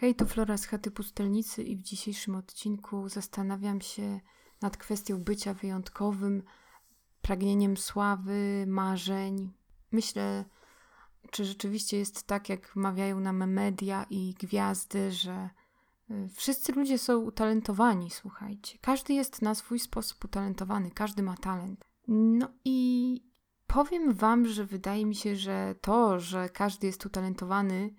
Hej, to Flora z chaty pustelnicy i w dzisiejszym odcinku zastanawiam się nad kwestią bycia wyjątkowym, pragnieniem sławy, marzeń. Myślę, czy rzeczywiście jest tak, jak mawiają nam media i gwiazdy, że y, wszyscy ludzie są utalentowani, słuchajcie. Każdy jest na swój sposób utalentowany, każdy ma talent. No i powiem Wam, że wydaje mi się, że to, że każdy jest utalentowany,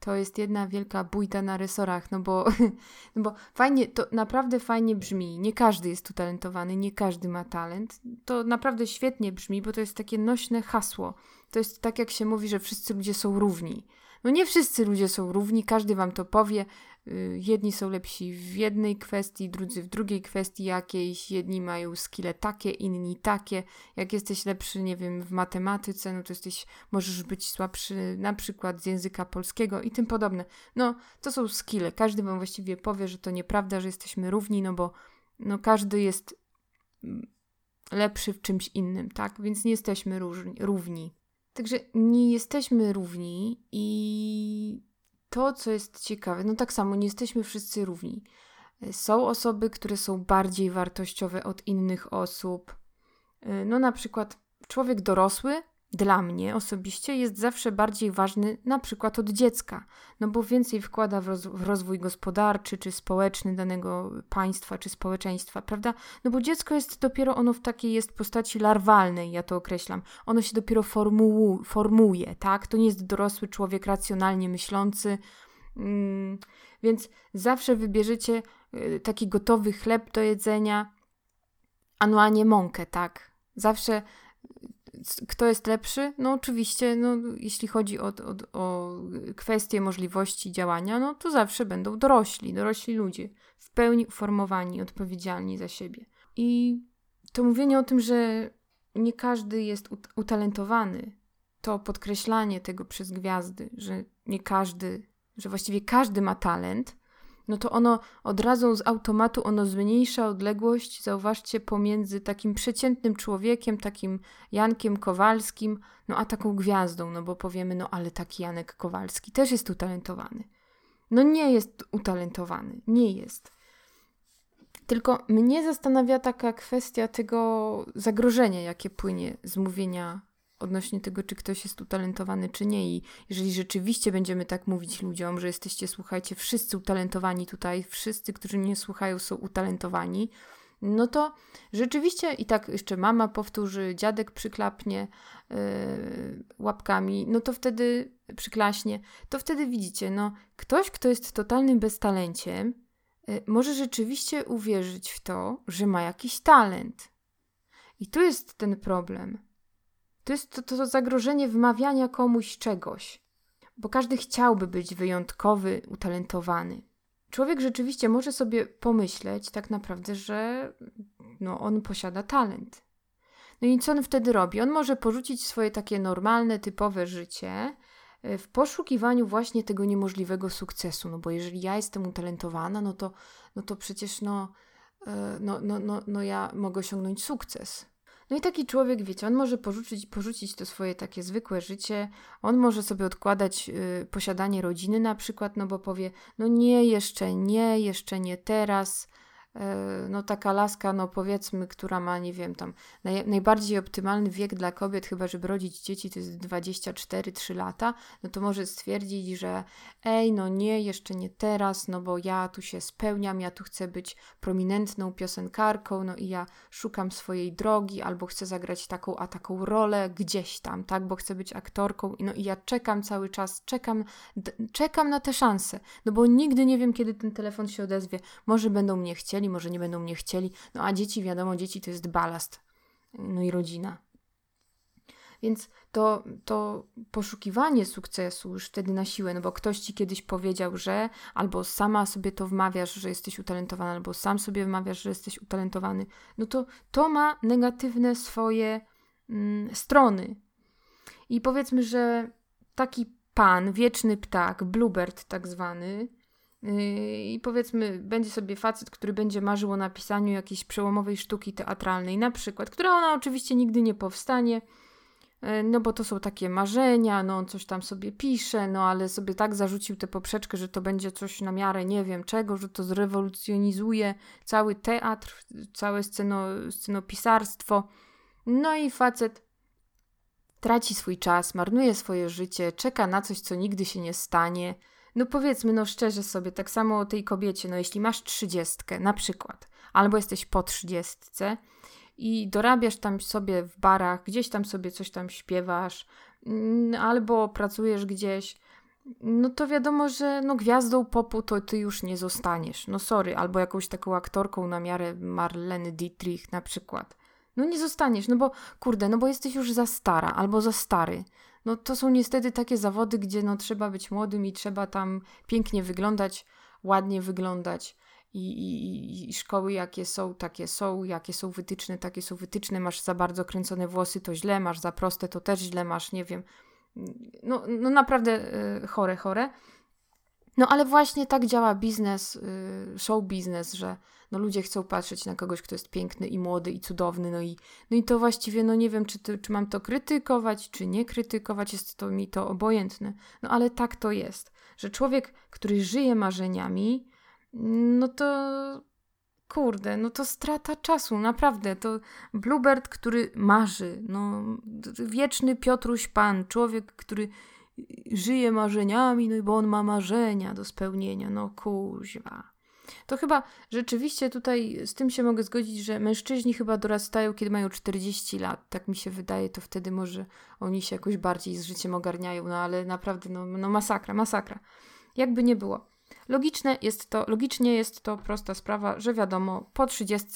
to jest jedna wielka bójda na resorach, no bo, no bo fajnie, to naprawdę fajnie brzmi. Nie każdy jest utalentowany, nie każdy ma talent. To naprawdę świetnie brzmi, bo to jest takie nośne hasło. To jest tak, jak się mówi, że wszyscy ludzie są równi. No nie wszyscy ludzie są równi, każdy wam to powie. Y, jedni są lepsi w jednej kwestii, drudzy w drugiej kwestii jakiejś. Jedni mają skille takie, inni takie. Jak jesteś lepszy, nie wiem, w matematyce, no to jesteś, możesz być słabszy na przykład z języka polskiego i tym podobne. No, to są skille. Każdy wam właściwie powie, że to nieprawda, że jesteśmy równi, no bo no każdy jest lepszy w czymś innym, tak? Więc nie jesteśmy różni, równi. Także nie jesteśmy równi i to, co jest ciekawe, no tak samo nie jesteśmy wszyscy równi. Są osoby, które są bardziej wartościowe od innych osób. No na przykład człowiek dorosły dla mnie osobiście jest zawsze bardziej ważny na przykład od dziecka, no bo więcej wkłada w, roz w, rozwój gospodarczy czy społeczny danego państwa czy społeczeństwa, prawda? No bo dziecko jest dopiero ono w takiej jest postaci larwalnej, ja to określam. Ono się dopiero formu formuje, tak? To nie jest dorosły człowiek racjonalnie myślący. Mm, więc zawsze wybierzecie y, taki gotowy chleb do jedzenia, a no nie mąkę, tak? Zawsze kto jest lepszy? No oczywiście, no, jeśli chodzi o, o, o kwestie możliwości działania, no to zawsze będą dorośli, dorośli ludzie, w pełni uformowani, odpowiedzialni za siebie. I to mówienie o tym, że nie każdy jest utalentowany, to podkreślanie tego przez gwiazdy, że nie każdy, że właściwie każdy ma talent, no to ono od razu z automatu ono zmniejsza odległość, zauważcie, pomiędzy takim przeciętnym człowiekiem, takim Jankiem Kowalskim, no a taką gwiazdą, no bo powiemy, no ale taki Janek Kowalski też jest utalentowany. No nie jest utalentowany, nie jest. Tylko mnie zastanawia taka kwestia tego zagrożenia, jakie płynie z mówienia odnośnie tego, czy ktoś jest utalentowany, czy nie. I jeżeli rzeczywiście będziemy tak mówić ludziom, że jesteście, słuchajcie, wszyscy utalentowani tutaj, wszyscy, którzy mnie słuchają, są utalentowani, no to rzeczywiście i tak jeszcze mama powtórzy, dziadek przyklapnie yy, łapkami, no to wtedy przyklaśnie, to wtedy widzicie, no ktoś, kto jest totalnym beztalenciem, yy, może rzeczywiście uwierzyć w to, że ma jakiś talent. I tu jest ten problem to jest to, to zagrożenie wmawiania komuś czegoś, bo każdy chciałby być wyjątkowy, utalentowany. Człowiek rzeczywiście może sobie pomyśleć tak naprawdę, że no, on posiada talent. No i co on wtedy robi? On może porzucić swoje takie normalne, typowe życie e, w poszukiwaniu właśnie tego niemożliwego sukcesu. No bo jeżeli ja jestem utalentowana, no to, no to przecież no, e, no, no, no, no ja mogę osiągnąć sukces. No i taki człowiek, wiecie, on może porzucić, porzucić to swoje takie zwykłe życie, on może sobie odkładać y, posiadanie rodziny na przykład, no bo powie, no nie, jeszcze nie, jeszcze nie teraz, no taka laska, no powiedzmy, która ma, nie wiem, tam naj, najbardziej optymalny wiek dla kobiet, chyba żeby rodzić dzieci, to jest 24-3 lata, no to może stwierdzić, że ej, no nie, jeszcze nie teraz, no bo ja tu się spełniam, ja tu chcę być prominentną piosenkarką, no i ja szukam swojej drogi, albo chcę zagrać taką a taką rolę gdzieś tam, tak, bo chcę być aktorką, no i ja czekam cały czas, czekam, czekam na te szanse, no bo nigdy nie wiem, kiedy ten telefon się odezwie, może będą mnie chcieli, chcieli, może nie będą mnie chcieli. No a dzieci, wiadomo, dzieci to jest balast. No i rodzina. Więc to, to poszukiwanie sukcesu już wtedy na siłę, no bo ktoś ci kiedyś powiedział, że albo sama sobie to wmawiasz, że jesteś utalentowany, albo sam sobie wmawiasz, że jesteś utalentowany, no to to ma negatywne swoje mm, strony. I powiedzmy, że taki pan, wieczny ptak, bluebird tak zwany, I powiedzmy, będzie sobie facet, który będzie marzył o napisaniu jakiejś przełomowej sztuki teatralnej, na przykład, która ona oczywiście nigdy nie powstanie, E, no bo to są takie marzenia, no on coś tam sobie pisze, no ale sobie tak zarzucił tę poprzeczkę, że to będzie coś na miarę nie wiem czego, że to zrewolucjonizuje cały teatr, całe sceno, scenopisarstwo. No i facet traci swój czas, marnuje swoje życie, czeka na coś, co nigdy się nie stanie. No powiedzmy, no szczerze sobie, tak samo o tej kobiecie, no jeśli masz trzydziestkę na przykład, albo jesteś po trzydziestce, i dorabiasz tam sobie w barach, gdzieś tam sobie coś tam śpiewasz, mm, albo pracujesz gdzieś, no to wiadomo, że no gwiazdą popu to ty już nie zostaniesz. No sorry, albo jakąś taką aktorką na miarę Marleny Dietrich na przykład. No nie zostaniesz, no bo kurde, no bo jesteś już za stara albo za stary. No to są niestety takie zawody, gdzie no trzeba być młodym i trzeba tam pięknie wyglądać, ładnie wyglądać i, i, i, szkoły jakie są, takie są, jakie są wytyczne, takie są wytyczne. Masz za bardzo kręcone włosy, to źle, masz za proste, to też źle, masz, nie wiem. No, no naprawdę y, chore, chore. No ale właśnie tak działa biznes, y, show biznes, że no, ludzie chcą patrzeć na kogoś, kto jest piękny i młody i cudowny, no i, no i to właściwie, no nie wiem, czy, to, czy mam to krytykować, czy nie krytykować, jest to mi to obojętne. No ale tak to jest, że człowiek, który żyje marzeniami, no to kurde, no to strata czasu, naprawdę. To Bluebird, który marzy, no wieczny Piotruś Pan, człowiek, który żyje marzeniami, no i bo on ma marzenia do spełnienia, no kuźwa. To chyba rzeczywiście tutaj z tym się mogę zgodzić, że mężczyźni chyba dorastają, kiedy mają 40 lat. Tak mi się wydaje, to wtedy może oni się jakoś bardziej z życiem ogarniają, no ale naprawdę, no, no masakra, masakra. Jakby nie było. Logiczne jest to, logicznie jest to prosta sprawa, że wiadomo, po 30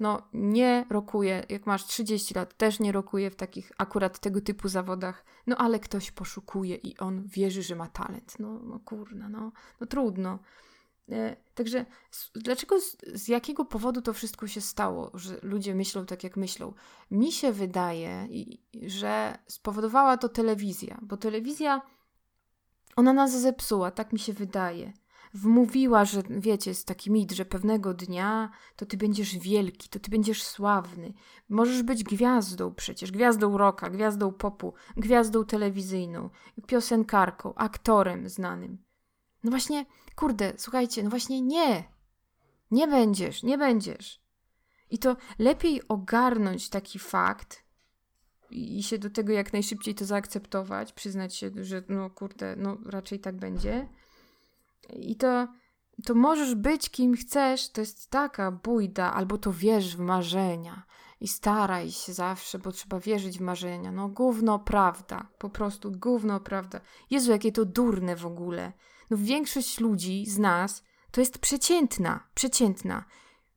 no nie rokuje, jak masz 30 lat, też nie rokuje w takich akurat tego typu zawodach, no ale ktoś poszukuje i on wierzy, że ma talent. No, no kurna, no, no trudno. E, także dlaczego, z, jakiego powodu to wszystko się stało, że ludzie myślą tak, jak myślą? Mi się wydaje, że spowodowała to telewizja, bo telewizja, ona nas zepsuła, tak mi się wydaje wmówiła, że wiecie, jest taki mit, że pewnego dnia to ty będziesz wielki, to ty będziesz sławny. Możesz być gwiazdą przecież, gwiazdą rocka, gwiazdą popu, gwiazdą telewizyjną, piosenkarką, aktorem znanym. No właśnie, kurde, słuchajcie, no właśnie nie. Nie będziesz, nie będziesz. I to lepiej ogarnąć taki fakt i się do tego jak najszybciej to zaakceptować, przyznać się, że no kurde, no raczej tak będzie, i to, to możesz być kim chcesz, to jest taka bójda, albo to wierz w marzenia i staraj się zawsze, bo trzeba wierzyć w marzenia. No gówno prawda, po prostu gówno prawda. Jezu, jakie to durne w ogóle. No większość ludzi z nas to jest przeciętna, przeciętna.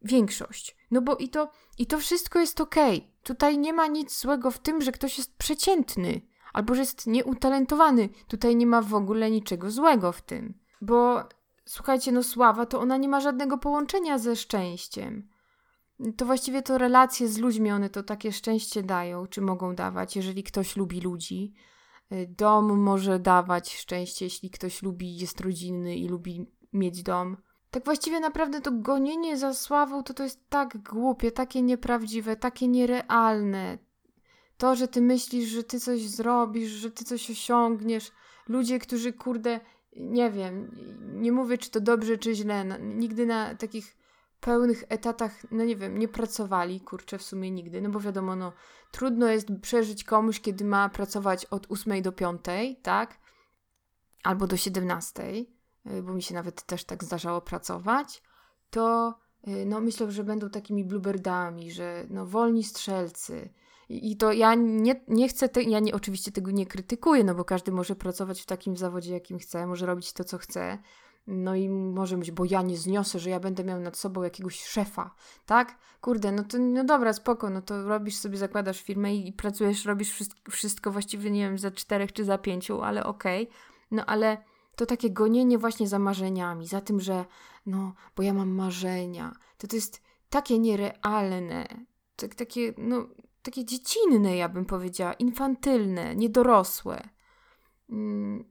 Większość. No bo i to, i to wszystko jest okej. Okay. Tutaj nie ma nic złego w tym, że ktoś jest przeciętny albo że jest nieutalentowany. Tutaj nie ma w ogóle niczego złego w tym. Bo słuchajcie, no sława to ona nie ma żadnego połączenia ze szczęściem. To właściwie to relacje z ludźmi, one to takie szczęście dają, czy mogą dawać, jeżeli ktoś lubi ludzi. Y, dom może dawać szczęście, jeśli ktoś lubi, jest rodzinny i lubi mieć dom. Tak właściwie naprawdę to gonienie za sławą to to jest tak głupie, takie nieprawdziwe, takie nierealne. To, że ty myślisz, że ty coś zrobisz, że ty coś osiągniesz. Ludzie, którzy kurde nie wiem, nie mówię czy to dobrze, czy źle. nigdy na takich pełnych etatach, no nie wiem, nie pracowali, kurczę, w sumie nigdy, no bo wiadomo, no trudno jest przeżyć komuś, kiedy ma pracować od 8 do 5, tak? Albo do 17, y, bo mi się nawet też tak zdarzało pracować, to y, no myślę, że będą takimi bluebirdami, że no wolni strzelcy, i to ja nie, nie chcę, te, ja nie, oczywiście tego nie krytykuję, no bo każdy może pracować w takim zawodzie, jakim chce, może robić to, co chce. No i może być, bo ja nie zniosę, że ja będę miał nad sobą jakiegoś szefa, tak? Kurde, no to no dobra, spoko, no to robisz sobie, zakładasz firmę i, pracujesz, robisz wszystko, wszystko właściwie, nie wiem, za czterech czy za pięciu, ale okej. Okay. No ale to takie gonienie właśnie za marzeniami, za tym, że no, bo ja mam marzenia, to to jest takie nierealne, tak, takie, no, takie dziecinne, ja bym powiedziała, infantylne, niedorosłe. Mm,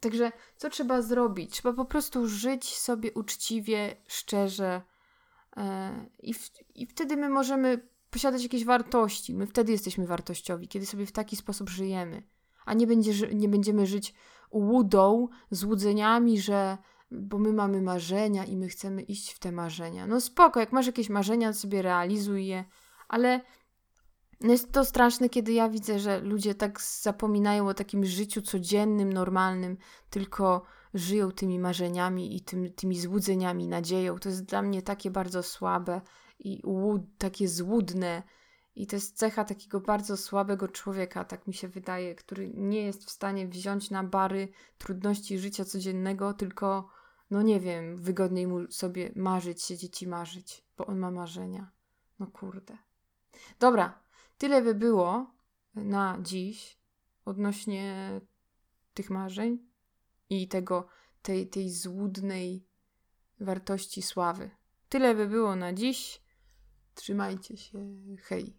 także co trzeba zrobić? Trzeba po prostu żyć sobie uczciwie, szczerze. E, I, w, I wtedy my możemy posiadać jakieś wartości. My wtedy jesteśmy wartościowi, kiedy sobie w taki sposób żyjemy. A nie, będzie, nie będziemy żyć łudą, złudzeniami, że bo my mamy marzenia i my chcemy iść w te marzenia. No spoko, jak masz jakieś marzenia, to sobie realizuj je, ale jest to straszne, kiedy ja widzę, że ludzie tak zapominają o takim życiu codziennym, normalnym, tylko żyją tymi marzeniami i tym, tymi złudzeniami, nadzieją. To jest dla mnie takie bardzo słabe i łud, takie złudne. I to jest cecha takiego bardzo słabego człowieka, tak mi się wydaje, który nie jest w stanie wziąć na bary trudności życia codziennego, tylko, no nie wiem, wygodniej mu sobie marzyć, siedzieć i marzyć, bo on ma marzenia. No kurde. Dobra, tyle by było na dziś odnośnie tych marzeń i tego, tej, tej złudnej wartości sławy. Tyle by było na dziś. Trzymajcie się. Hej.